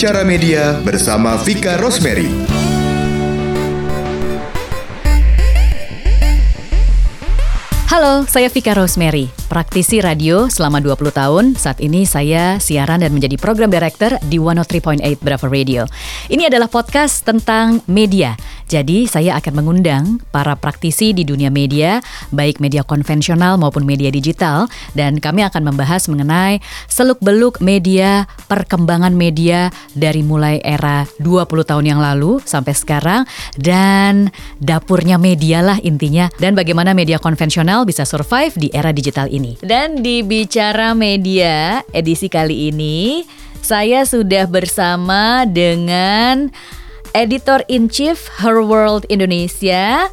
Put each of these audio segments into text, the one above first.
Bicara Media bersama Vika Rosemary. Halo, saya Vika Rosemary, praktisi radio selama 20 tahun. Saat ini saya siaran dan menjadi program director di 103.8 Bravo Radio. Ini adalah podcast tentang media. Jadi saya akan mengundang para praktisi di dunia media, baik media konvensional maupun media digital dan kami akan membahas mengenai seluk-beluk media, perkembangan media dari mulai era 20 tahun yang lalu sampai sekarang dan dapurnya media lah intinya dan bagaimana media konvensional bisa survive di era digital ini. Dan di Bicara Media edisi kali ini saya sudah bersama dengan Editor in Chief Her World Indonesia,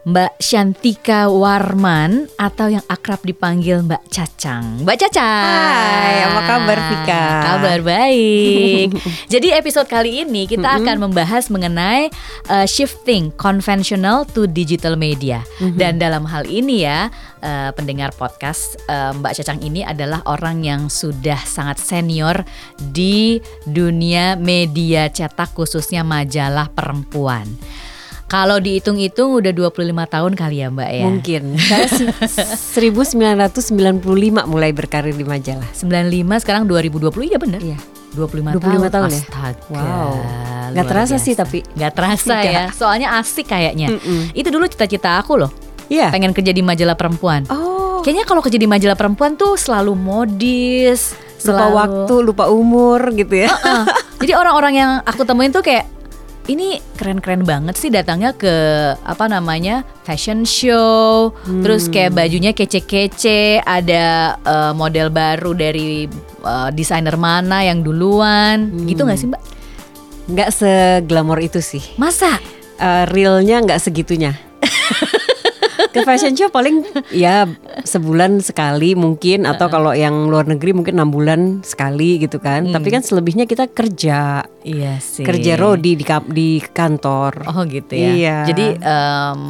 Mbak Shantika Warman atau yang akrab dipanggil Mbak Cacang. Mbak Cacang. Hai, apa kabar Vika? Kabar baik. Jadi episode kali ini kita mm-hmm. akan membahas mengenai uh, shifting conventional to digital media. Mm-hmm. Dan dalam hal ini ya, uh, pendengar podcast uh, Mbak Cacang ini adalah orang yang sudah sangat senior di dunia media cetak khususnya majalah perempuan. Kalau dihitung-hitung udah 25 tahun kali ya Mbak ya? Mungkin. Saya 1995 mulai berkarir di majalah. 95 sekarang 2020 iya bener? Iya. 25, 25 tahun, tahun ya? Astaga. Wow. Gak terasa biasa. sih tapi. Gak terasa ya. Soalnya asik kayaknya. Mm -mm. Itu dulu cita-cita aku loh. Iya. Pengen kerja di majalah perempuan. Oh. Kayaknya kalau kerja di majalah perempuan tuh selalu modis, lupa waktu, lupa umur gitu ya. Uh -uh. Jadi orang-orang yang aku temuin tuh kayak ini keren-keren banget sih datangnya ke apa namanya fashion show, hmm. terus kayak bajunya kece-kece, ada uh, model baru dari uh, desainer mana yang duluan, hmm. gitu nggak sih mbak? Nggak seglamor itu sih. Masa? Uh, realnya nggak segitunya. ke fashion show paling ya sebulan sekali mungkin atau kalau yang luar negeri mungkin enam bulan sekali gitu kan. Hmm. Tapi kan selebihnya kita kerja. Iya sih. Kerja rodi di di kantor. Oh gitu ya. Iya. Jadi um,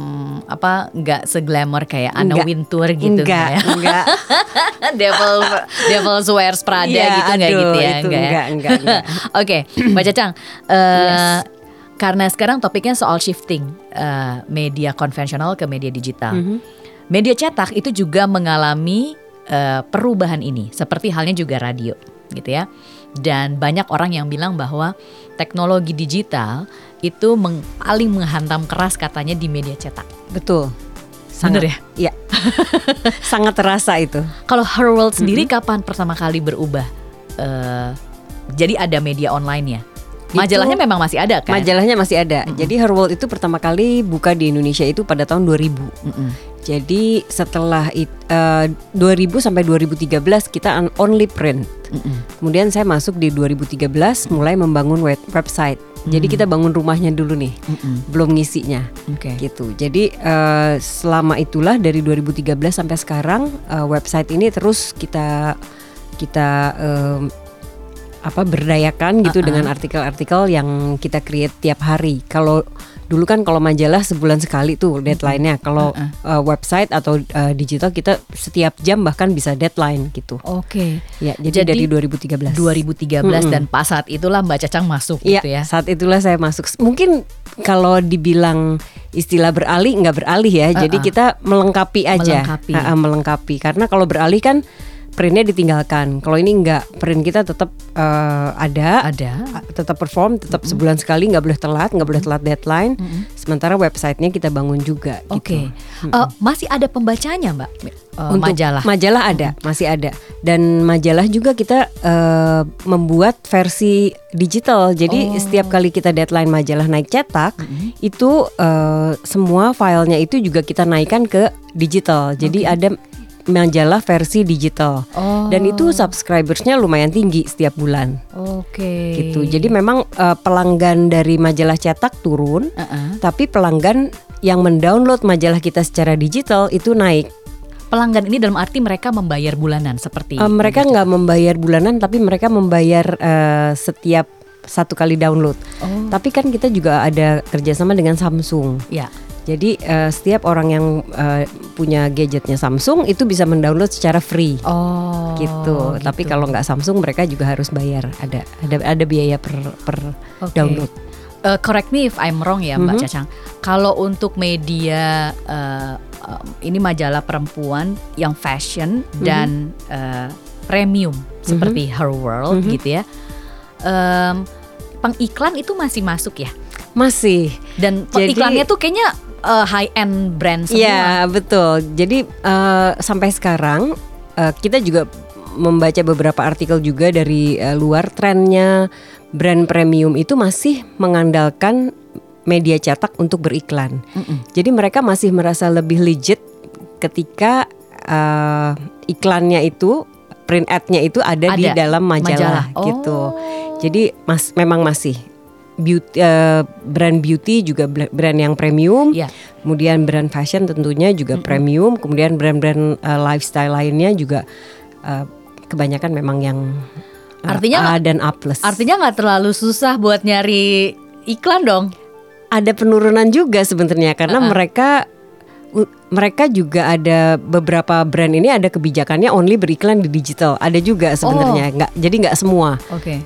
apa nggak seglamor kayak Anna enggak, Wintour gitu enggak, ya? Enggak. Devil Devil Wears Prada iya, gitu enggak gitu ya? Itu enggak, enggak, enggak, enggak. Oke, okay, Mbak Cacang. Uh, yes karena sekarang topiknya soal shifting uh, media konvensional ke media digital. Mm -hmm. Media cetak itu juga mengalami uh, perubahan ini, seperti halnya juga radio, gitu ya. Dan banyak orang yang bilang bahwa teknologi digital itu meng paling menghantam keras katanya di media cetak. Betul. Sangat, Bener ya? Iya. Sangat terasa itu. Kalau Her World sendiri mm -hmm. kapan pertama kali berubah? Uh, jadi ada media online-nya. Majalahnya memang masih ada kan? Majalahnya masih ada. Mm -hmm. Jadi Her World itu pertama kali buka di Indonesia itu pada tahun 2000. Mm -hmm. Jadi setelah it, uh, 2000 sampai 2013 kita only print. Mm -hmm. Kemudian saya masuk di 2013 mulai membangun web website. Mm-hmm. Jadi kita bangun rumahnya dulu nih, mm-hmm. belum ngisinya, okay. gitu. Jadi uh, selama itulah dari 2013 sampai sekarang uh, website ini terus kita kita uh, apa berdayakan gitu uh -uh. dengan artikel-artikel yang kita create tiap hari. Kalau dulu kan kalau majalah sebulan sekali tuh deadline-nya. Kalau uh -uh. uh, website atau uh, digital kita setiap jam bahkan bisa deadline gitu. Oke. Okay. Ya, jadi, jadi dari 2013. 2013 hmm. dan pas saat itulah Mbak Cacang masuk ya, gitu ya. saat itulah saya masuk. Mungkin kalau dibilang istilah beralih nggak beralih ya. Uh -uh. Jadi kita melengkapi aja. Melengkapi. Uh -uh, melengkapi. Karena kalau beralih kan printnya ditinggalkan. Kalau ini enggak, print kita tetap uh, ada, ada, tetap perform, tetap mm -hmm. sebulan sekali, nggak boleh telat, nggak boleh telat deadline. Mm -hmm. Sementara websitenya kita bangun juga. Oke, okay. gitu. mm -hmm. uh, masih ada pembacanya, Mbak? Uh, Untuk majalah, majalah ada, mm -hmm. masih ada. Dan majalah juga kita uh, membuat versi digital. Jadi oh. setiap kali kita deadline majalah naik cetak, mm -hmm. itu uh, semua filenya itu juga kita naikkan ke digital. Jadi okay. ada majalah versi digital oh. dan itu subscribersnya lumayan tinggi setiap bulan. Oke. Okay. Gitu. Jadi memang uh, pelanggan dari majalah cetak turun, uh -uh. tapi pelanggan yang mendownload majalah kita secara digital itu naik. Pelanggan ini dalam arti mereka membayar bulanan seperti uh, mereka nggak membayar bulanan, tapi mereka membayar uh, setiap satu kali download. Oh. Tapi kan kita juga ada kerjasama dengan Samsung. Ya. Jadi eh, setiap orang yang eh, punya gadgetnya Samsung itu bisa mendownload secara free. Oh. gitu. Tapi kalau nggak Samsung mereka juga harus bayar. Ada ada ada biaya per per Oke. download. Eh, correct me if I'm wrong ya Mbak Mhm. Cacang. Kalau untuk media eh, em, ini majalah perempuan yang fashion Mhm. dan eh, premium seperti Her World Mhm. gitu ya. Em, pengiklan itu masih masuk ya. Masih. Dan Jadi- pengiklannya tuh kayaknya eh, high end brand semua. Iya betul. Jadi eh, sampai sekarang eh, kita juga membaca beberapa artikel juga dari eh, luar trennya brand premium itu masih mengandalkan media cetak untuk beriklan. Mm-mm. Jadi mereka masih merasa lebih legit ketika eh, iklannya itu print ad-nya itu ada, di Ada, dalam majalah, Oh. gitu. Jadi mas memang masih beauty, eh, brand beauty juga brand yang premium. Iya. Kemudian brand fashion tentunya juga premium. Kemudian brand-brand eh, lifestyle lainnya juga eh, kebanyakan memang yang eh, Artinya A dan A plus. Artinya nggak terlalu susah buat nyari iklan dong. ada penurunan juga sebenarnya karena Uh-uh. mereka u- mereka juga ada beberapa brand ini ada kebijakannya only beriklan di digital. Ada juga sebenarnya nggak jadi nggak semua. Oke.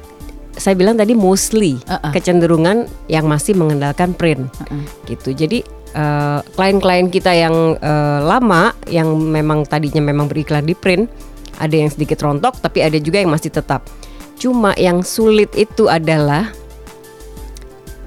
Saya bilang tadi mostly Uh-uh. kecenderungan yang masih mengandalkan print Uh-uh. gitu. Jadi eh, klien-klien kita yang eh, lama yang memang tadinya memang beriklan di print ada yang sedikit rontok tapi ada juga yang masih tetap. Cuma yang sulit itu adalah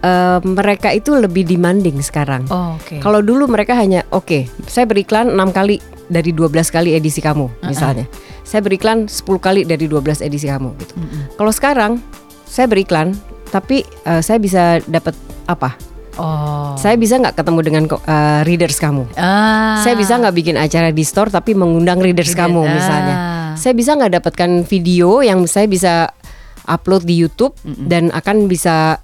eh, mereka itu lebih demanding sekarang. Oh, Oke. Kalau dulu mereka hanya oke, saya beriklan 6 kali dari 12 kali edisi kamu misalnya. Saya beriklan 10 kali dari 12 edisi kamu gitu. Kalau sekarang saya beriklan tapi eh, saya bisa dapat apa? Oh. Saya bisa nggak ketemu dengan eh, readers kamu? Ah. Saya bisa nggak bikin acara di store tapi mengundang readers Reader- kamu misalnya. ah. Saya bisa nggak dapatkan video yang saya bisa upload di YouTube dan akan bisa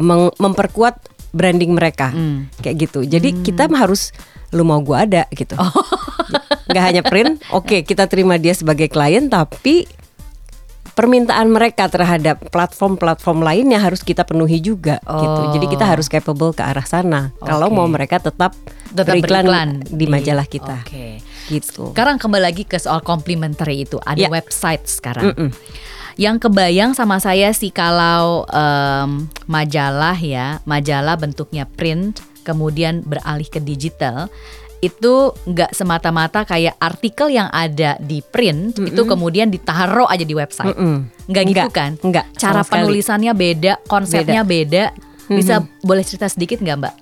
meng- memperkuat branding mereka Mm. kayak gitu. Jadi kita harus lu mau gua ada gitu. Oh. Nggak hanya print, oke kita terima dia sebagai klien tapi permintaan mereka terhadap platform-platform lainnya harus kita penuhi juga gitu. Jadi kita Oh. harus capable ke arah sana. Kalau Oke. mau mereka tetap, Tetap beriklan, beriklan di majalah kita Oke. gitu. Sekarang kembali lagi ke soal complimentary itu. Ada Ya. website sekarang. Mm-mm. Yang kebayang sama saya sih kalau em, majalah ya, majalah bentuknya print, kemudian beralih ke digital, itu nggak semata-mata kayak artikel yang ada di print itu kemudian ditaruh aja di website. Mm-mm. Nggak gitu kan? nggak, Cara sama sekali. penulisannya beda, konsepnya beda. Bisa boleh cerita sedikit nggak Mbak?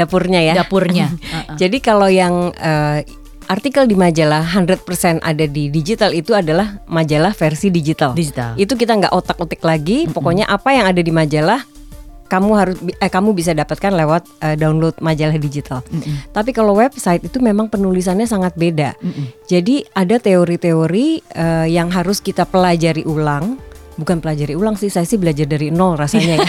Dapurnya ya. Dapurnya. Jadi kalau yang eh, artikel di majalah 100% ada di digital itu adalah majalah versi digital. Digital. Itu kita nggak otak-otik lagi. Pokoknya apa yang ada di majalah kamu harus eh, kamu bisa dapatkan lewat eh, download majalah digital. Tapi kalau website itu memang penulisannya sangat beda. Jadi ada teori-teori eh, yang harus kita pelajari ulang. Bukan pelajari ulang sih, saya sih belajar dari nol rasanya ya.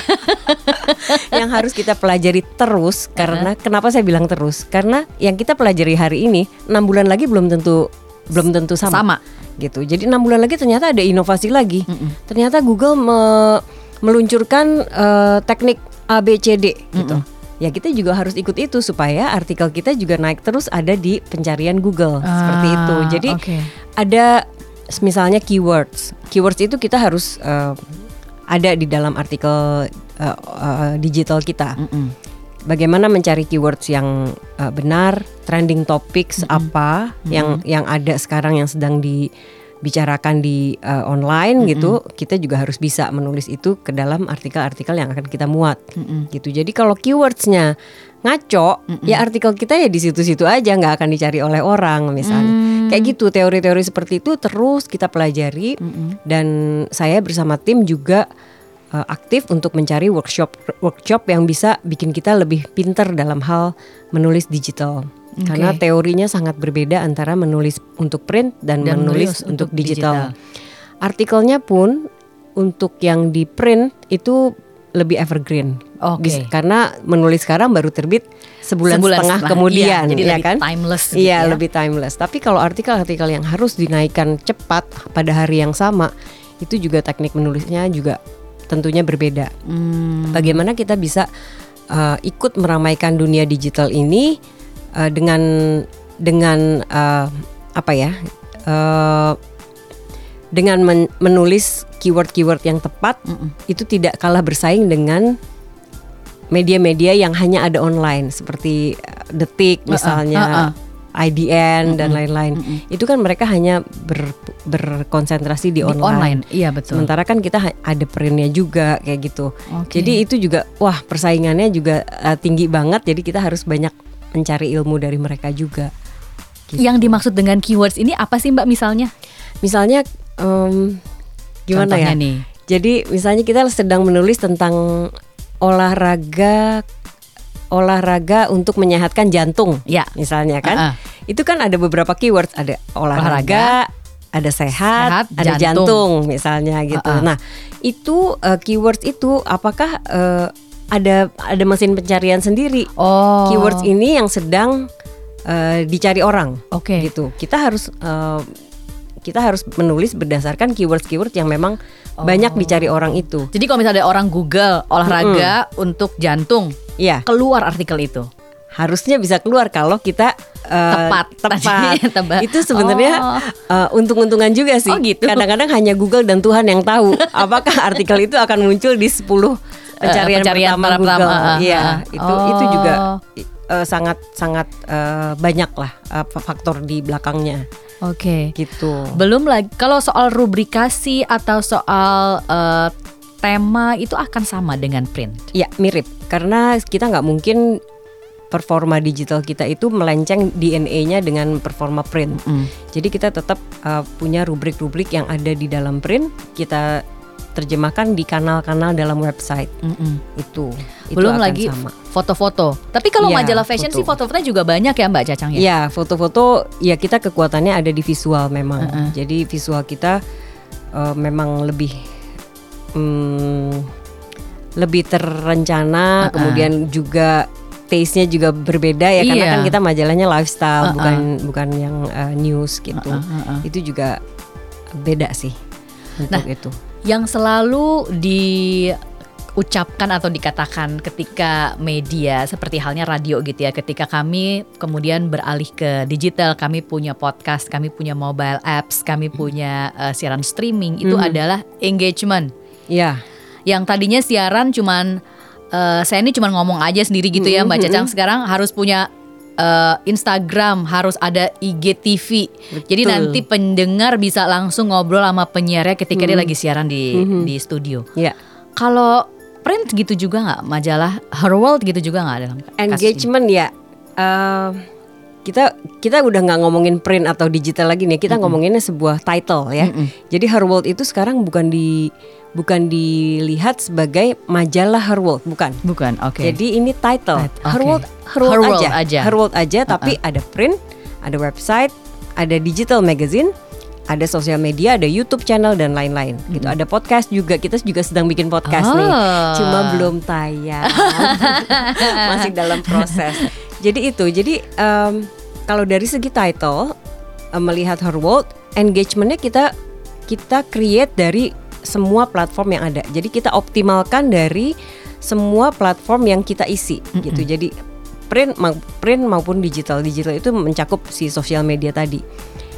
yang harus kita pelajari terus karena kenapa saya bilang terus? Karena yang kita pelajari hari ini enam bulan lagi belum tentu belum tentu sama. Sama. Gitu. Jadi enam bulan lagi ternyata ada inovasi lagi. Ternyata Google me- meluncurkan eh, teknik ABCD gitu. Ya kita juga harus ikut itu supaya artikel kita juga naik terus ada di pencarian Google seperti itu. Ah, Jadi oke. ada misalnya keywords. Keywords itu kita harus eh, ada di dalam artikel eh, eh, digital kita. Mm-mm. Bagaimana mencari keywords yang eh, benar, trending topics apa yang yang ada sekarang yang sedang dibicarakan di eh, online gitu. Kita juga harus bisa menulis itu ke dalam artikel-artikel yang akan kita muat. Gitu. Jadi kalau keywordsnya ngaco, ya artikel kita ya di situ-situ aja nggak akan dicari oleh orang misalnya. Kayak gitu teori-teori seperti itu terus kita pelajari dan saya bersama tim juga uh, aktif untuk mencari workshop workshop yang bisa bikin kita lebih pinter dalam hal menulis digital. Karena Oke. teorinya sangat berbeda antara menulis untuk print dan, Dan menulis menulis untuk untuk digital. digital. Artikelnya pun untuk yang di print itu lebih evergreen. Oke. Bis- Karena menulis sekarang baru terbit sebulan, Sebulan setengah setelah, kemudian, iya, jadi ya lebih kan? timeless gitu Iya, ya. lebih timeless. Tapi kalau artikel-artikel yang harus dinaikkan cepat pada hari yang sama, itu juga teknik menulisnya juga tentunya berbeda. Hmm. Bagaimana kita bisa uh, ikut meramaikan dunia digital ini uh, dengan dengan uh, apa ya uh, dengan men- menulis keyword-keyword yang tepat itu tidak kalah bersaing dengan media-media yang hanya ada online seperti uh, Detik misalnya. uh-uh. IDN dan lain-lain itu kan mereka hanya ber- berkonsentrasi di, Di online, iya betul. Sementara kan kita ada printnya juga kayak gitu. Oke. Jadi itu juga wah persaingannya juga uh, tinggi banget. Jadi kita harus banyak mencari ilmu dari mereka juga. Gitu. Yang dimaksud dengan keywords ini apa sih Mbak misalnya? Misalnya em, gimana Contohnya ya? nih. Jadi misalnya kita sedang menulis tentang olahraga olahraga untuk menyehatkan jantung. Ya. Misalnya kan. Uh-uh. Itu kan ada beberapa keywords, ada olahraga, ada sehat, Sehat, ada jantung. jantung. misalnya gitu. Uh-uh. Nah, itu eh, keywords itu apakah eh, ada ada mesin pencarian sendiri? Oh. Keywords ini yang sedang eh, dicari orang. Oke. Gitu. Kita harus eh, kita harus menulis berdasarkan keywords-keyword yang memang Oh. banyak dicari orang itu. Jadi kalau misalnya ada orang Google olahraga untuk jantung, Iya, keluar artikel itu. harusnya bisa keluar kalau kita eh, Tepat. Tepat. Itu sebenarnya Oh. eh, untung-untungan juga sih. Oh, gitu. Kadang-kadang hanya Google dan Tuhan yang tahu apakah artikel itu akan muncul di 10 pencarian, pencarian pertama para Google. pertama, Iya, ah. itu itu juga Oh. eh, sangat sangat eh, banyak lah eh, faktor di belakangnya Oke. gitu. Belum lagi kalau soal rubrikasi atau soal eh, tema itu akan sama dengan print. Ya mirip karena kita nggak mungkin performa digital kita itu melenceng DNA-nya dengan performa print. Jadi kita tetap uh, punya rubrik-rubrik yang ada di dalam print kita terjemahkan di kanal-kanal dalam website Mm-mm. itu. Itu Belum lagi foto-foto. Tapi kalau Iya, majalah fashion foto. sih foto-fotonya juga banyak ya Mbak Cacang ya. Ya foto-foto ya kita kekuatannya ada di visual memang. Uh-uh. Jadi visual kita uh, memang lebih hmm, lebih terencana, Uh-uh. kemudian juga taste-nya juga berbeda ya karena Iya. kan kita majalahnya lifestyle Uh-uh. bukan bukan yang uh, news gitu. Uh-uh, uh-uh. Itu juga beda sih untuk Nah, itu. Yang selalu diucapkan atau dikatakan ketika media seperti halnya radio gitu ya. Ketika kami kemudian beralih ke digital, kami punya podcast, kami punya mobile apps, kami punya eh, siaran streaming itu adalah engagement. Ya. Yang tadinya siaran cuman eh, saya ini cuman ngomong aja sendiri gitu ya Mbak Cacang sekarang harus punya eh, Instagram, harus ada IGTV. Jadi Betul. nanti pendengar bisa langsung ngobrol sama penyiarnya ketika dia lagi siaran di di studio. Ya. Kalau print gitu juga nggak majalah Her World gitu juga nggak dalam kasus ini? engagement ya eh, kita kita udah nggak ngomongin print atau digital lagi nih kita ngomonginnya sebuah title ya jadi Her World itu sekarang bukan di bukan dilihat sebagai majalah Her World bukan Bukan, oke. jadi ini title Tit- Her. World Her World, Her World aja. aja. Her World aja tapi ada print ada website ada digital magazine ada sosial media, ada YouTube channel dan lain-lain. Gitu. Ada podcast juga. Kita juga sedang bikin podcast nih. Oh. Cuma belum tayang. Masih dalam proses. Jadi itu. Jadi em, kalau dari segi title em, melihat Her World, engagementnya kita kita create dari semua platform yang ada. Jadi kita optimalkan dari semua platform yang kita isi gitu. Jadi print mau- print maupun digital. Digital itu mencakup si sosial media tadi.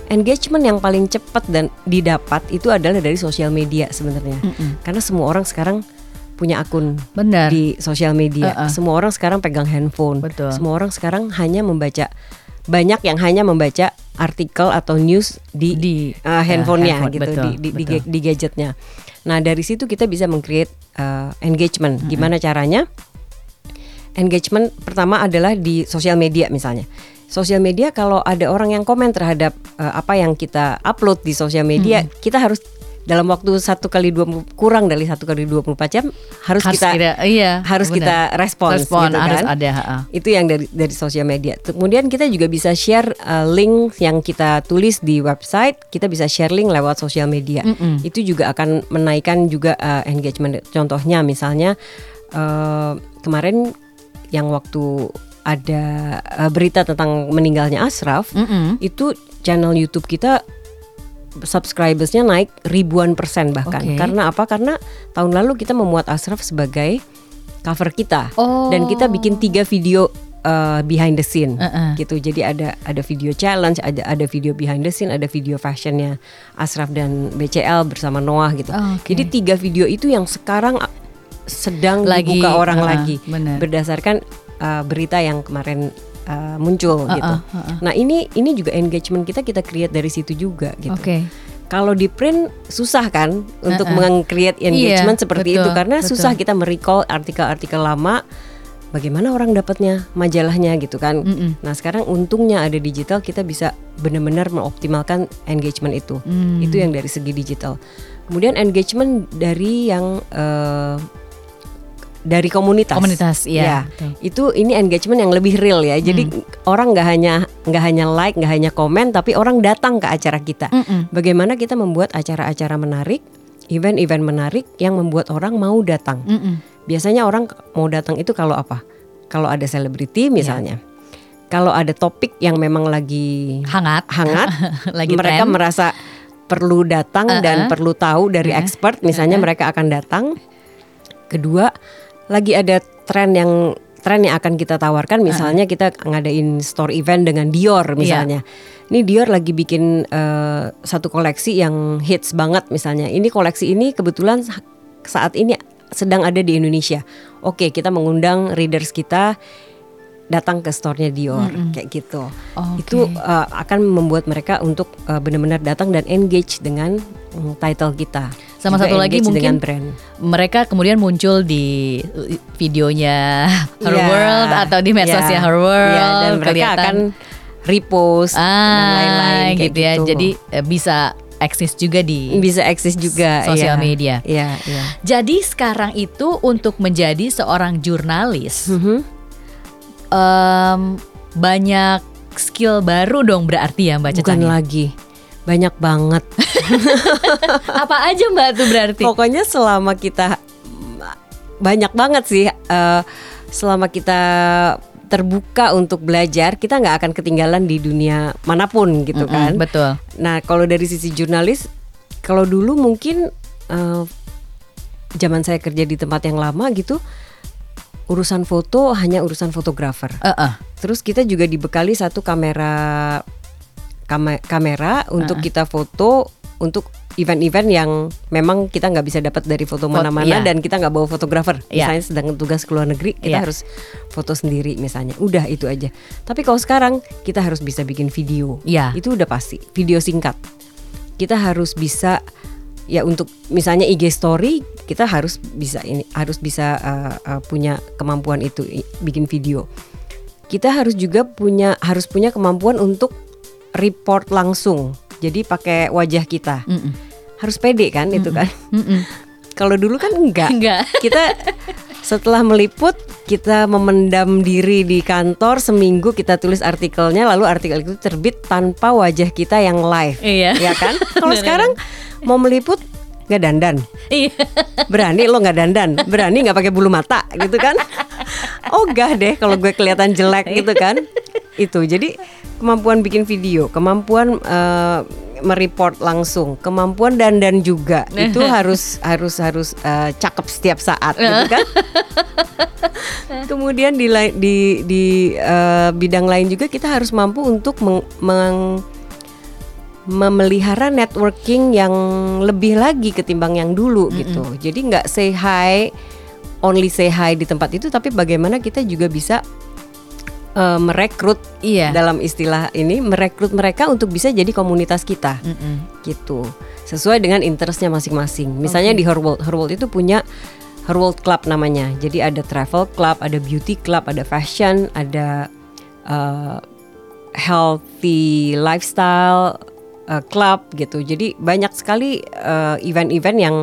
Engagement yang paling cepat dan didapat itu adalah dari sosial media sebenarnya. Karena semua orang sekarang punya akun Benar. di sosial media. Uh-uh. Semua orang sekarang pegang handphone. Betul. Semua orang sekarang hanya membaca banyak yang hanya membaca artikel atau news di, Di, uh, ya, handphonenya handphone, gitu betul, di, di, betul. di gadgetnya. Nah dari situ kita bisa mengcreate uh, engagement. Gimana caranya? Engagement pertama adalah di sosial media misalnya. Sosial media kalau ada orang yang komen terhadap uh, apa yang kita upload di sosial media, kita harus dalam waktu satu kali dua kurang dari satu kali 24 jam harus, Harus kita iya, harus benar. kita respons, Respon gitu harus kan. ada, ha-ha. Itu yang dari dari sosial media. Kemudian kita juga bisa share uh, link yang kita tulis di website, kita bisa share link lewat sosial media. Itu juga akan menaikkan juga uh, engagement. Contohnya misalnya uh, kemarin yang waktu ada uh, berita tentang meninggalnya Ashraf, Mm-mm. itu channel YouTube kita subscribersnya naik ribuan persen bahkan. Oke. Karena apa? Karena tahun lalu kita memuat Ashraf sebagai cover kita Oh. dan kita bikin tiga video uh, behind the scene Uh-uh. gitu. Jadi ada ada video challenge, ada ada video behind the scene, ada video fashionnya Asraf dan BCL bersama Noah gitu. Oh, oke. Jadi tiga video itu yang sekarang uh, sedang Lagi, dibuka orang uh-uh, lagi benar. berdasarkan uh, berita yang kemarin uh, muncul Uh-uh, gitu. uh-uh. Nah ini ini juga engagement kita kita create dari situ juga gitu. Oke. Kalau di print susah kan untuk Uh-uh. meng-create engagement Iya, seperti betul, itu karena betul. susah kita merecall artikel-artikel lama. Bagaimana orang dapatnya majalahnya gitu kan. Mm-mm. Nah sekarang untungnya ada digital kita bisa benar-benar mengoptimalkan engagement itu. Hmm. Itu yang dari segi digital. Kemudian engagement dari yang eh, dari komunitas. Komunitas, iya, Ya, betul. itu ini engagement yang lebih real ya. Jadi orang nggak hanya nggak hanya like, nggak hanya komen, tapi orang datang ke acara kita. Mm-mm. Bagaimana kita membuat acara-acara menarik, event-event menarik yang membuat orang mau datang. Mm-mm. Biasanya orang mau datang itu kalau apa? Kalau ada selebriti misalnya. Kalau ada topik yang memang lagi Hangat. hangat, Lagi mereka tren. merasa perlu datang dan Uh-uh. perlu tahu dari Uh-uh. expert, misalnya mereka akan datang. Kedua, lagi ada tren yang tren yang akan kita tawarkan, misalnya kita ngadain store event dengan Dior misalnya. Ini Dior lagi bikin eh, satu koleksi yang hits banget misalnya. Ini koleksi ini kebetulan sa- saat ini sedang ada di Indonesia. Oke, kita mengundang readers kita datang ke store-nya Dior kayak gitu. Oke. Itu uh, akan membuat mereka untuk uh, benar-benar datang dan engage dengan mm, title kita. Sama Juga satu lagi mungkin brand. mereka kemudian muncul di videonya Her Iya, World atau di medsosnya iya, Her World iya, dan mereka kelihatan akan repost dan ah lain-lain kayak gitu ya. Jadi eh, bisa eksis juga di bisa eksis juga Sosial iya. media. Iya, iya. Jadi sekarang itu untuk menjadi seorang jurnalis Mhm. em, banyak skill baru dong berarti ya Mbak Bukan lagi. Banyak banget. Apa aja Mbak tuh berarti? Pokoknya selama kita banyak banget sih eh, selama kita terbuka untuk belajar, kita nggak akan ketinggalan di dunia mana pun gitu Mm-mm, kan. Betul. Nah, kalau dari sisi jurnalis, kalau dulu mungkin eh, zaman saya kerja di tempat yang lama gitu, urusan foto hanya urusan fotografer. Eh, eh. Terus kita juga dibekali satu kamera kame- kamera untuk kita foto untuk event-event yang memang kita nggak bisa dapat dari foto Fot- mana-mana iya. dan kita nggak bawa fotografer. Iya. Misalnya sedang tugas ke luar negeri, kita Iya. harus foto sendiri misalnya. Udah itu aja. Tapi kalau sekarang kita harus bisa bikin video. Iya. Itu udah pasti. Video singkat. Kita harus bisa ya untuk misalnya IG story kita harus bisa ini harus bisa uh, uh, punya kemampuan itu bikin video. Kita harus juga punya harus punya kemampuan untuk report langsung. Jadi pakai wajah kita. Mm-mm. Harus pede kan itu kan. Mm-mm. Kalau dulu kan enggak. Enggak. Kita setelah meliput kita memendam diri di kantor seminggu kita tulis artikelnya lalu artikel itu terbit tanpa wajah kita yang live. Iya. Ya kan? Kalau sekarang mau meliput nggak dandan. Iya. Berani lo nggak dandan, berani nggak pakai bulu mata gitu kan? Ogah deh kalau gue kelihatan jelek gitu kan? Itu. Jadi kemampuan bikin video, kemampuan eh, mereport langsung, kemampuan dandan juga. Itu harus harus harus eh, cakep setiap saat gitu kan? Kemudian di di di eh, bidang lain juga kita harus mampu untuk meng- meng- memelihara networking yang lebih lagi ketimbang yang dulu gitu. Jadi nggak say hi, only say hi di tempat itu, tapi bagaimana kita juga bisa eh, merekrut Iya. dalam istilah ini merekrut mereka untuk bisa jadi komunitas kita Mm-mm. gitu. Sesuai dengan interestnya masing-masing. Misalnya di Herworld, Herworld itu punya Herworld Club namanya. Jadi ada travel club, ada beauty club, ada fashion, ada eh, healthy lifestyle eh, club gitu. Jadi banyak sekali event-event yang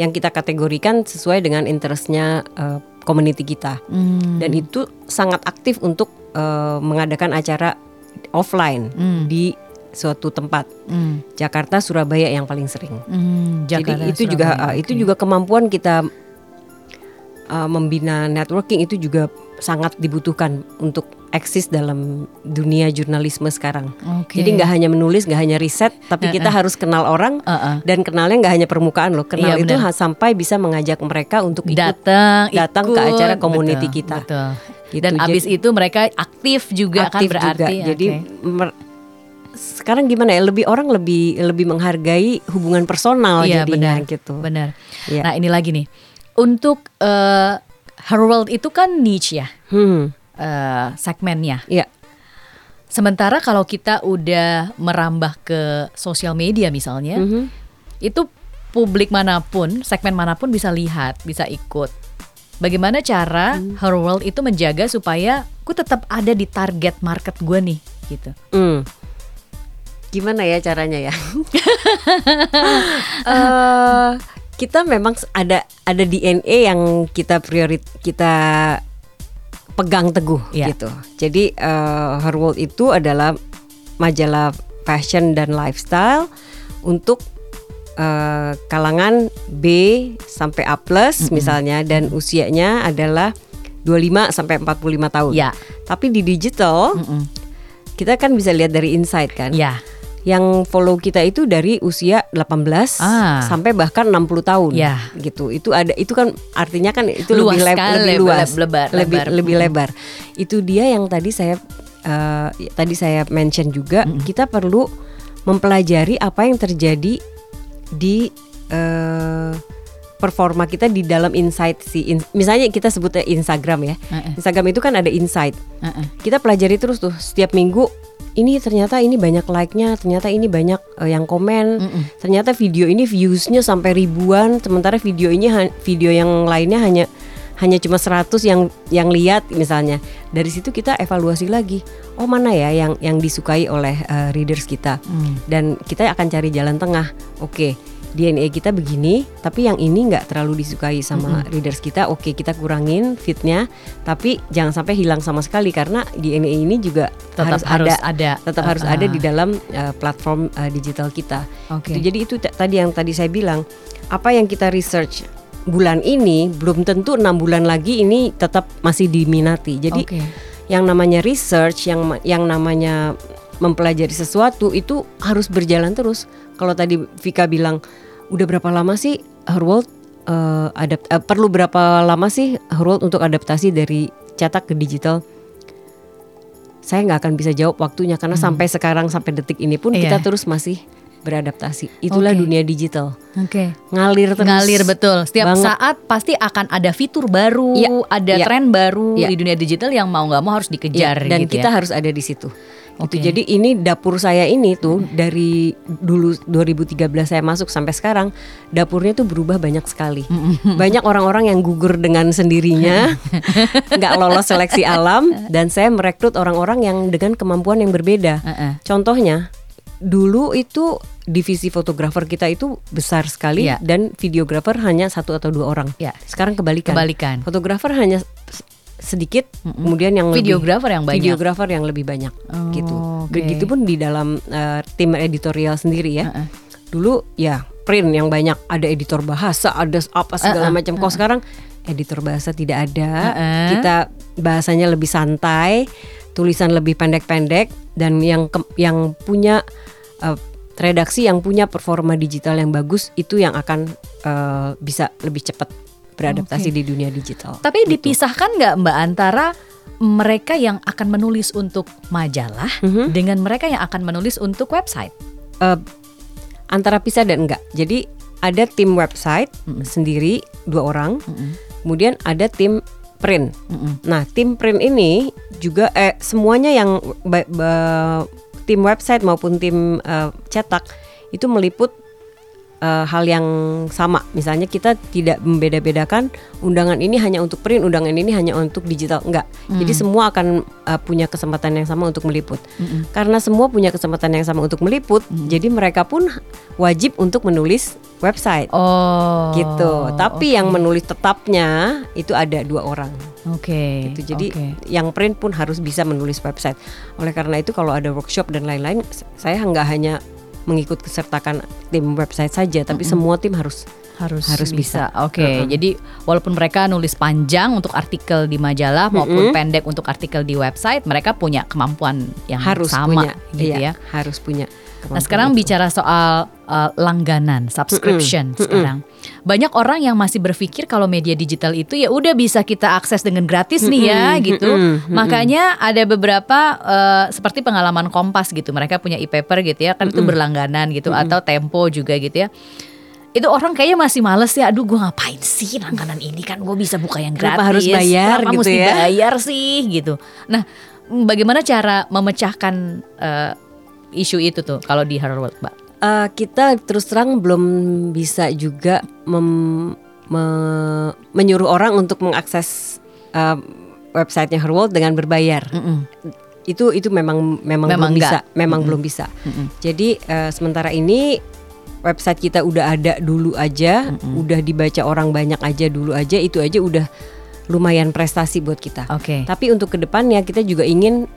yang kita kategorikan sesuai dengan interestnya eh, community kita. Hmm. Dan itu sangat aktif untuk eh, mengadakan acara offline Hmm. di suatu tempat. Hmm. Jakarta, Surabaya yang paling sering. Hmm. Jakarta, Jadi itu juga uh, itu juga kemampuan kita uh, membina networking itu juga sangat dibutuhkan untuk eksis dalam dunia jurnalisme sekarang. Oke. Jadi nggak hanya menulis, nggak hanya riset, tapi kita harus kenal orang Uh-uh. dan kenalnya nggak hanya permukaan loh. Kenal Iya, itu benar. ha- sampai bisa mengajak mereka untuk ikut datang datang ke ikut. acara community Betul, kita. betul. Gitu. dan abis Jadi- itu mereka aktif juga kan aktif berarti juga. Jadi mer- sekarang gimana ya? Lebih orang lebih lebih menghargai hubungan personal Iya, jadinya benar. gitu. benar Iya. nah ini lagi nih untuk eh, her world itu kan niche ya Hmm, eh, segmennya ya. sementara kalau kita udah merambah ke sosial media misalnya Mhm. itu publik mana pun segmen mana pun bisa lihat bisa ikut Bagaimana cara Hmm. Her World itu menjaga supaya aku tetap ada di target market gue nih gitu. Hmm. Gimana ya caranya ya? Eh, kita memang ada ada DNA yang kita priorit kita pegang teguh Iya. gitu. Jadi eh, Her World itu adalah majalah fashion dan lifestyle untuk eh, kalangan B sampai A plus misalnya dan usianya adalah 25 sampai 45 tahun. Ya, Tapi di digital mm-mm. kita kan bisa lihat dari insight kan. ya, Yang follow kita itu dari usia 18 Ah. sampai bahkan 60 tahun. Ya. Gitu. Itu ada itu kan artinya kan itu Luas lebih lebih leb- luas, lebar, lebih lebar. lebih Mm. lebar. Itu dia yang tadi saya eh, tadi saya mention juga kita perlu mempelajari apa yang terjadi di eh, performa kita di dalam insight si in- misalnya kita sebutnya Instagram ya. Uh-uh. Instagram itu kan ada insight Uh-uh. kita pelajari terus tuh setiap minggu ini ternyata ini banyak like-nya, ternyata ini banyak eh, yang komen, Mm-mm. ternyata video ini views-nya sampai ribuan, sementara video ini video yang lainnya hanya hanya cuma 100 yang yang lihat misalnya. Dari situ kita evaluasi lagi. Oh, mana ya yang yang disukai oleh eh, readers kita. Hmm. Dan kita akan cari jalan tengah. Oke, DNA kita begini, tapi yang ini nggak terlalu disukai sama readers kita. Oke, kita kurangin fitnya, tapi jangan sampai hilang sama sekali karena DNA ini juga Tetap harus, harus ada, ada. tetap harus Ah. ada di dalam uh, platform uh, digital kita. Oke. Gitu. Jadi itu tadi yang tadi saya bilang, apa yang kita research bulan ini belum tentu enam bulan lagi ini tetap masih diminati. Jadi Oke. yang namanya research, yang yang namanya mempelajari sesuatu itu harus berjalan terus. Kalau tadi Vika bilang udah berapa lama sih Her World eh, adapt- eh, perlu berapa lama sih Her World untuk adaptasi dari cetak ke digital? Saya nggak akan bisa jawab waktunya karena sampai sekarang sampai detik ini pun Hmm. Iya. kita terus masih beradaptasi. Itulah Oke. dunia digital. Oke. Ngalir terus. Ngalir betul. Setiap banget. saat pasti akan ada fitur baru, Iya, ada iya. tren baru Iya. di dunia digital yang mau nggak mau harus dikejar dan gitu kita ya. harus ada di situ. Gitu. Oke. Jadi ini dapur saya ini tuh dari dulu 2013 saya masuk sampai sekarang dapurnya tuh berubah banyak sekali. Banyak orang-orang yang gugur dengan sendirinya, nggak lolos seleksi alam dan saya merekrut orang-orang yang dengan kemampuan yang berbeda. Heeh. Contohnya dulu itu divisi fotografer kita itu besar sekali Iya. dan videografer hanya satu atau dua orang. Ya. Sekarang kebalikan. Kebalikan. Fotografer hanya sedikit, kemudian yang lebih- Videografer yang banyak. Videografer yang lebih banyak, Oh, gitu. oke. Begitupun di dalam eh, tim editorial sendiri ya. Heeh. Dulu ya print yang banyak, ada editor bahasa, ada apa segala Uh-uh, macam. Kalau sekarang editor bahasa tidak ada, Uh-uh. kita bahasanya lebih santai, tulisan lebih pendek-pendek dan yang ke- yang punya eh, redaksi yang punya performa digital yang bagus itu yang akan eh, bisa lebih cepat beradaptasi Oke. di dunia digital. Tapi Gitu. dipisahkan nggak Mbak antara mereka yang akan menulis untuk majalah Mhm. dengan mereka yang akan menulis untuk website? Eh, antara pisah dan enggak. Jadi ada tim website sendiri dua orang, kemudian ada tim print. Mm-mm. Nah tim print ini juga eh semuanya yang tim website maupun tim eh, cetak itu meliput eh, hal yang sama. Misalnya kita tidak membeda-bedakan undangan ini hanya untuk print, undangan ini hanya untuk digital. Enggak. Jadi semua akan eh, punya kesempatan yang sama untuk meliput. Karena semua punya kesempatan yang sama untuk meliput, jadi mereka pun wajib untuk menulis website. Oh, gitu. Tapi yang menulis tetapnya itu ada dua orang. Oke. Gitu. Jadi oke. yang print pun harus bisa menulis website. Oleh karena itu kalau ada workshop dan lain-lain, saya nggak hanya mengikut sertakan tim website saja, tapi semua tim harus harus Harus bisa. bisa. Oke, Mm-mm. jadi walaupun mereka nulis panjang untuk artikel di majalah maupun Mm-mm. pendek untuk artikel di website, mereka punya kemampuan yang harus sama punya, gitu iya, ya. harus punya. Nah, sekarang bicara soal uh, langganan, subscription Mm-mm, sekarang. Banyak orang yang masih berpikir kalau media digital itu ya udah bisa kita akses dengan gratis nih ya gitu. Makanya ada beberapa uh, seperti pengalaman Kompas gitu. Mereka punya e-paper gitu ya, kan itu berlangganan gitu atau Tempo juga gitu ya. Itu orang kayaknya masih males ya. Aduh, gue ngapain sih langganan ini kan gue bisa buka yang gratis. Kenapa harus bayar Kenapa gitu mesti ya? bayar sih gitu. Nah, bagaimana cara memecahkan uh, isu itu tuh kalau di Her World, Mbak? Eh, kita terus terang belum bisa juga mem- me- menyuruh orang untuk mengakses eh, websitenya Herworld dengan berbayar. Mm-mm. Itu itu memang memang, Memang belum bisa, enggak. memang belum bisa. Mm-mm. Jadi eh, sementara ini website kita udah ada dulu aja, udah dibaca orang banyak aja dulu aja, itu aja udah lumayan prestasi buat kita. Oke. Tapi untuk ke depannya kita juga ingin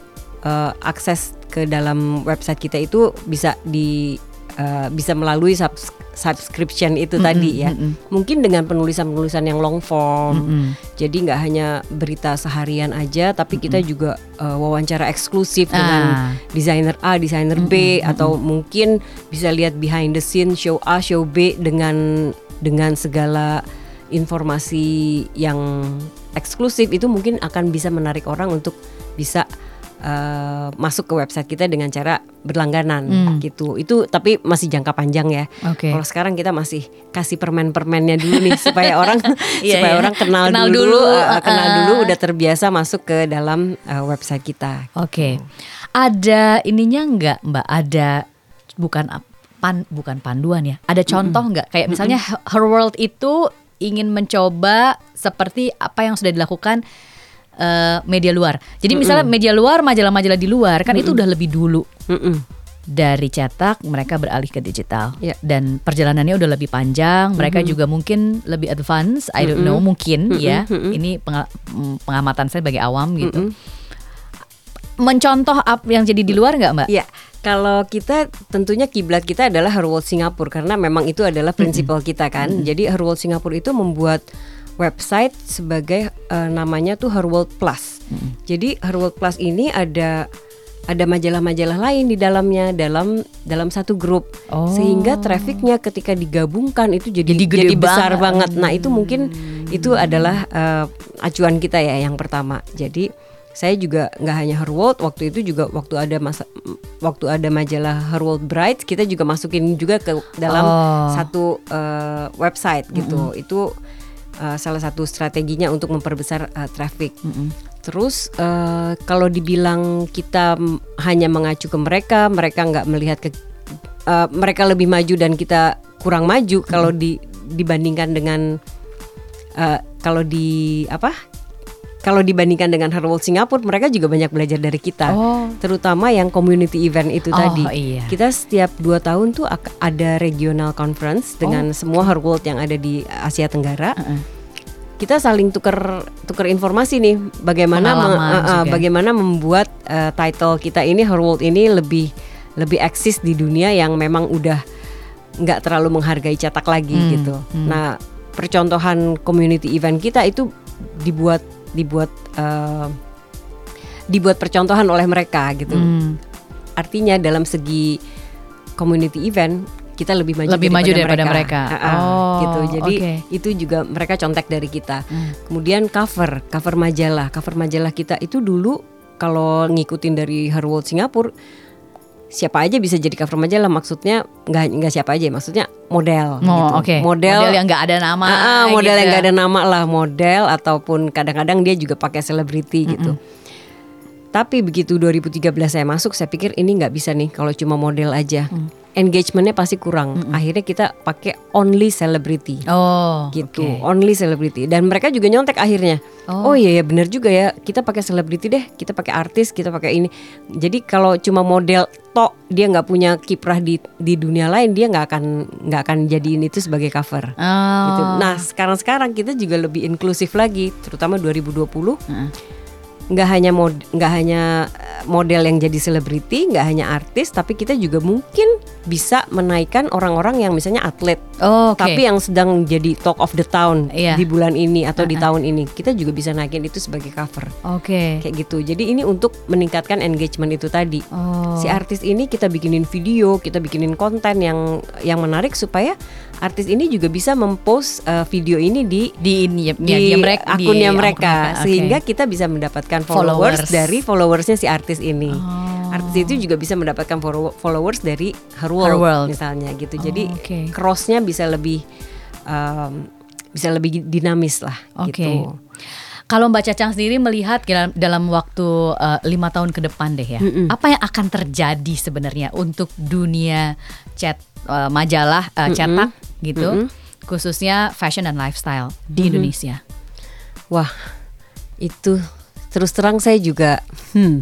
eh, akses ke dalam website kita itu bisa di eh, bisa melalui subs- subscription itu tadi ya. mm-mm. Mungkin dengan penulisan-penulisan yang long form. Mm-mm. Jadi nggak hanya berita seharian aja, tapi kita juga eh, wawancara eksklusif dengan Ah. desainer A, desainer B, atau mungkin bisa lihat behind the scene show A, show B dengan dengan segala informasi yang eksklusif itu mungkin akan bisa menarik orang untuk bisa eh, masuk ke website kita dengan cara berlangganan Hmm. gitu. Itu tapi masih jangka panjang ya. Oke. Kalau sekarang kita masih kasih permen-permennya dulu nih supaya orang Iya, supaya iya. orang kenal, Kenal dulu, dulu, eh, kenal dulu udah terbiasa masuk ke dalam eh, website kita. Oke. Ada ininya nggak, Mbak? Ada bukan pan bukan panduan ya. Ada contoh nggak? Kayak misalnya Her World itu ingin mencoba seperti apa yang sudah dilakukan eh, media luar. Jadi misalnya media luar, majalah-majalah di luar kan itu udah lebih dulu. Mm-mm. dari cetak mereka beralih ke digital. Ya. dan perjalanannya udah lebih panjang mereka juga mungkin lebih advance. I don't know mungkin ya. Ini penga- mm, pengamatan saya sebagai awam gitu. Mencontoh apa yang jadi di luar nggak mbak? Ya, kalau kita tentunya kiblat kita adalah Herworld Singapura karena memang itu adalah prinsipal kita kan. Jadi Herworld Singapura itu membuat website sebagai eh, namanya tuh Herworld Plus. Jadi Herworld Plus ini ada ada majalah-majalah lain di dalamnya dalam dalam satu grup Oh. sehingga trafficnya ketika digabungkan itu jadi Jadi gede besar banget. banget. Nah itu mungkin itu adalah eh, acuan kita ya yang pertama. Jadi saya juga nggak hanya Her World waktu itu juga waktu ada masa waktu ada majalah Her World Bright kita juga masukin juga ke dalam Oh. satu eh, website gitu. Itu eh, salah satu strateginya untuk memperbesar eh, traffic. Terus eh, kalau dibilang kita hanya mengacu ke mereka, mereka nggak melihat ke eh, mereka lebih maju dan kita kurang maju kalau di dibandingkan dengan eh, kalau di apa? Kalau dibandingkan dengan Her World Singapura, mereka juga banyak belajar dari kita. Oh. Terutama yang community event itu Oh, tadi. iya. Kita setiap dua tahun tuh ada regional conference dengan semua Her World yang ada di Asia Tenggara Uh-uh. kita saling tuker tuker informasi nih bagaimana me- uh, uh, bagaimana membuat uh, title kita ini Her World ini lebih lebih eksis di dunia yang memang udah nggak terlalu menghargai cetak lagi Hmm, gitu. Nah percontohan community event kita itu dibuat dibuat uh, dibuat percontohan oleh mereka gitu. Hmm. Artinya dalam segi community event kita lebih maju Lebih maju daripada mereka. Ah, ah, Oh, gitu. Jadi oke. itu juga mereka contek dari kita. Hmm. Kemudian cover, cover majalah, cover majalah kita itu dulu kalau ngikutin dari Her World Singapura siapa aja bisa jadi cover majalah maksudnya nggak nggak siapa aja maksudnya model Oh, gitu. oke. model, yang nggak ada nama. Ah, model gitu. yang nggak ada nama lah model ataupun kadang-kadang dia juga pakai selebriti gitu tapi begitu 2013 saya masuk saya pikir ini nggak bisa nih kalau cuma model aja Mm. engagementnya pasti kurang akhirnya kita pakai only celebrity Oh, gitu oke. only celebrity dan mereka juga nyontek akhirnya Oh. oh, iya ya benar juga ya kita pakai selebriti deh kita pakai artis kita pakai ini jadi kalau cuma model tok dia nggak punya kiprah di di dunia lain dia nggak akan nggak akan jadiin itu sebagai cover Oh. gitu. Nah sekarang sekarang kita juga lebih inklusif lagi terutama 2020 Heeh. Nggak hanya mod nggak hanya model yang jadi selebriti, nggak hanya artis, tapi kita juga mungkin bisa menaikkan orang-orang yang misalnya atlet, Oh, Oke. tapi yang sedang jadi talk of the town Iya. di bulan ini atau di tahun ini, kita juga bisa naikin itu sebagai cover, Oke. kayak gitu. Jadi ini untuk meningkatkan engagement itu tadi. Oh. Si artis ini kita bikinin video, kita bikinin konten yang yang menarik supaya artis ini juga bisa mempost uh, video ini di di ya, di ya, mereka di akunnya akun mereka Oke. sehingga kita bisa mendapatkan Followers. followers, dari followersnya si artis ini. Oh. Artis itu juga bisa mendapatkan follow- followers dari her world, Her World. misalnya gitu. Oh, Jadi oke. crossnya bisa lebih um, bisa lebih dinamis lah Oke. gitu. Kalau Mbak Cacang sendiri melihat dalam, waktu eh, lima tahun ke depan deh ya, apa yang akan terjadi sebenarnya untuk dunia chat eh, majalah eh, cetak gitu, khususnya fashion dan lifestyle di Indonesia? Wah, itu terus terang saya juga hmm.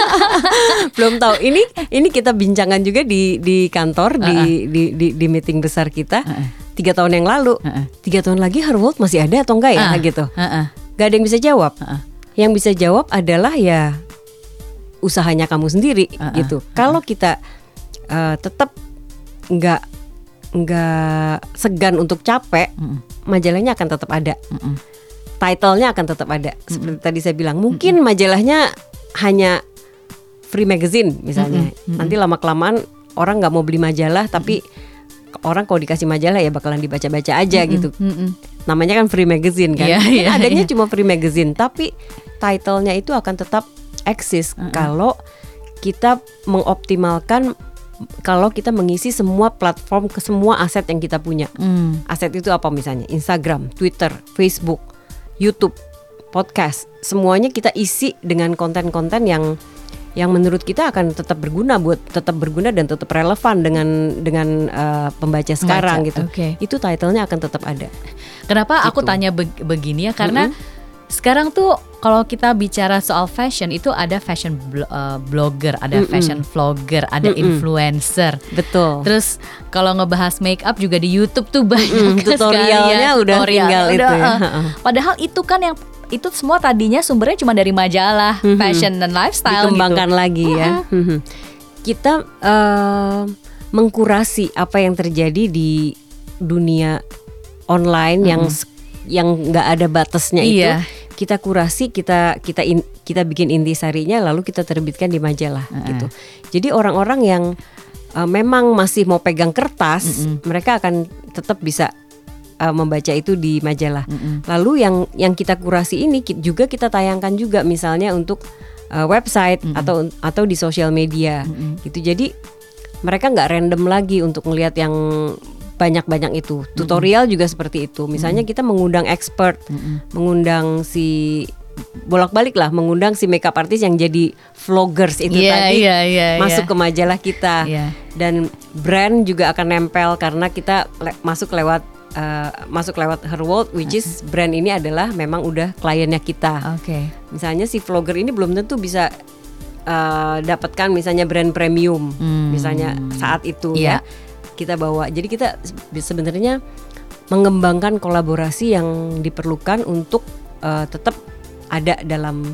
belum tahu. Ini ini kita bincangan juga di di kantor di, di di di meeting besar kita tiga tahun yang lalu. Uh-uh. Tiga tahun lagi Her World masih ada atau enggak ya Ah, gitu? uh-uh. Gak ada yang bisa jawab. Uh-uh. Yang bisa jawab adalah ya usahanya kamu sendiri Uh-uh. gitu. Kalau kita uh, tetap nggak nggak segan untuk capek, majalahnya akan tetap ada. Mm-mm. Title-nya akan tetap ada. Seperti tadi saya bilang, mungkin majalahnya hanya free magazine misalnya. Nanti lama kelamaan orang nggak mau beli majalah, tapi orang kalau dikasih majalah ya bakalan dibaca-baca aja gitu. Mm-mm. Namanya kan free magazine kan. Mungkin iya, adanya iya. cuma free magazine, tapi title-nya itu akan tetap eksis kalau kita mengoptimalkan kalau kita mengisi semua platform ke semua aset yang kita punya. Mm. Aset itu apa misalnya? Instagram, Twitter, Facebook, YouTube, podcast, semuanya kita isi dengan konten-konten yang yang menurut kita akan tetap berguna buat tetap berguna dan tetap relevan dengan dengan uh, pembaca sekarang gitu. oke. Itu title-nya akan tetap ada. Kenapa aku Gitu. tanya beg- begini ya? Karena sekarang tuh kalau kita bicara soal fashion itu ada fashion blo- eh, blogger, ada fashion vlogger, ada influencer. Betul. Terus kalau ngebahas make up juga di YouTube tuh banyak Mm-mm, tutorialnya sekali udah tinggal itu ya. eh. Padahal itu kan yang itu semua tadinya sumbernya cuma dari majalah fashion dan lifestyle dikembangkan gitu. lagi ya. Kita eh, mengkurasi apa yang terjadi di dunia online yang s- yang nggak ada batasnya itu. Kita kurasi, kita kita in- kita bikin intisarinya lalu kita terbitkan di majalah gitu. Jadi orang-orang yang eh, memang masih mau pegang kertas, mereka akan tetap bisa eh, membaca itu di majalah. Lalu yang yang kita kurasi ini juga kita tayangkan juga misalnya untuk eh, website atau atau di sosial media gitu. Jadi mereka nggak random lagi untuk melihat yang banyak-banyak itu. Tutorial juga seperti itu. Misalnya kita mengundang expert, mengundang si bolak-balik lah mengundang si makeup artist yang jadi vloggers itu Iya, tadi iya, iya, masuk iya. ke majalah kita Iya. dan brand juga akan nempel karena kita le- masuk lewat eh, masuk lewat her world which is brand ini adalah memang udah kliennya kita Oke. misalnya si vlogger ini belum tentu bisa eh, dapatkan misalnya brand premium misalnya saat itu Hmm. Iya. ya kita bawa. Jadi kita se- sebenarnya mengembangkan kolaborasi yang diperlukan untuk eh, tetap ada dalam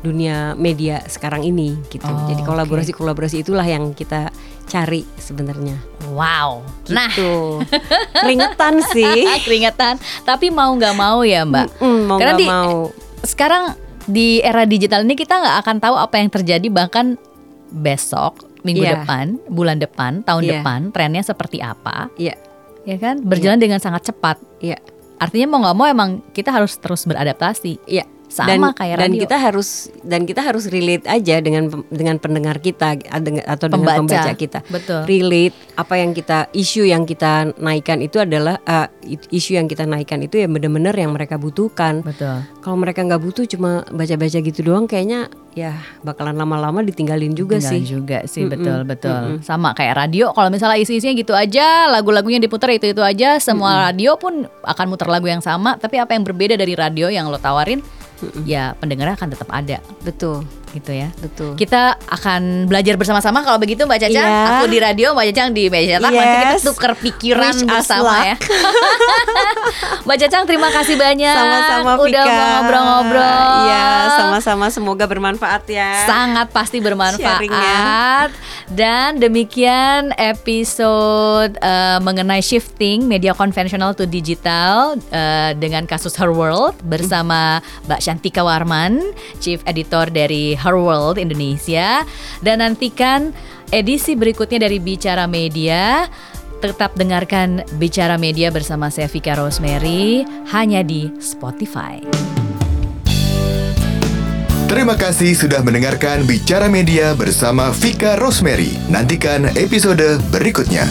dunia media sekarang ini gitu. Oh, jadi kolaborasi-kolaborasi itulah yang kita cari sebenarnya. Wow. Nah, gitu keringetan sih. Keringetan. Tapi mau nggak mau ya Mbak. Mm, mau Karena di- mau. sekarang di era digital ini kita nggak akan tahu apa yang terjadi bahkan besok, minggu Iya. depan, bulan depan, tahun Iya. depan, trennya seperti apa, iya ya kan? Berjalan dengan sangat cepat. iya Artinya mau nggak mau emang kita harus terus beradaptasi. Iya. Sama dan, kayak dan radio. kita harus dan kita harus relate aja dengan dengan pendengar kita atau dengan Pembaca. pembaca kita. Betul. Relate apa yang kita isu yang kita naikkan itu adalah i- isu yang kita naikkan itu ya benar-benar yang mereka butuhkan. Betul. Kalau mereka nggak butuh cuma baca-baca gitu doang kayaknya ya bakalan lama-lama ditinggalin juga Tinggal sih. juga sih betul betul. Sama kayak radio kalau misalnya isi-isinya gitu aja, lagu-lagunya diputar itu-itu aja, semua radio pun akan muter lagu yang sama, tapi apa yang berbeda dari radio yang lo tawarin ya pendengarnya akan tetap ada. Betul. Gitu ya. Betul. Kita akan belajar bersama-sama kalau begitu Mbak Caca. Iya. Aku di radio, Mbak Caca di meja cetak. Nanti kita Yes. tukar pikiran Wish bersama ya. Mbak Caca terima kasih banyak. Sama-sama Udah mau ngobrol-ngobrol. Iya, sama-sama semoga bermanfaat ya. Sangat pasti bermanfaat. Dan demikian episode eh, mengenai shifting media konvensional to digital eh, dengan kasus Her World bersama Mbak Shantika Warman, Chief Editor dari Her World Indonesia. Dan nantikan edisi berikutnya dari Bicara Media. Tetap dengarkan Bicara Media bersama saya Vika Rosemary hanya di Spotify. Terima kasih sudah mendengarkan Bicara Media bersama Vika Rosemary. Nantikan episode berikutnya.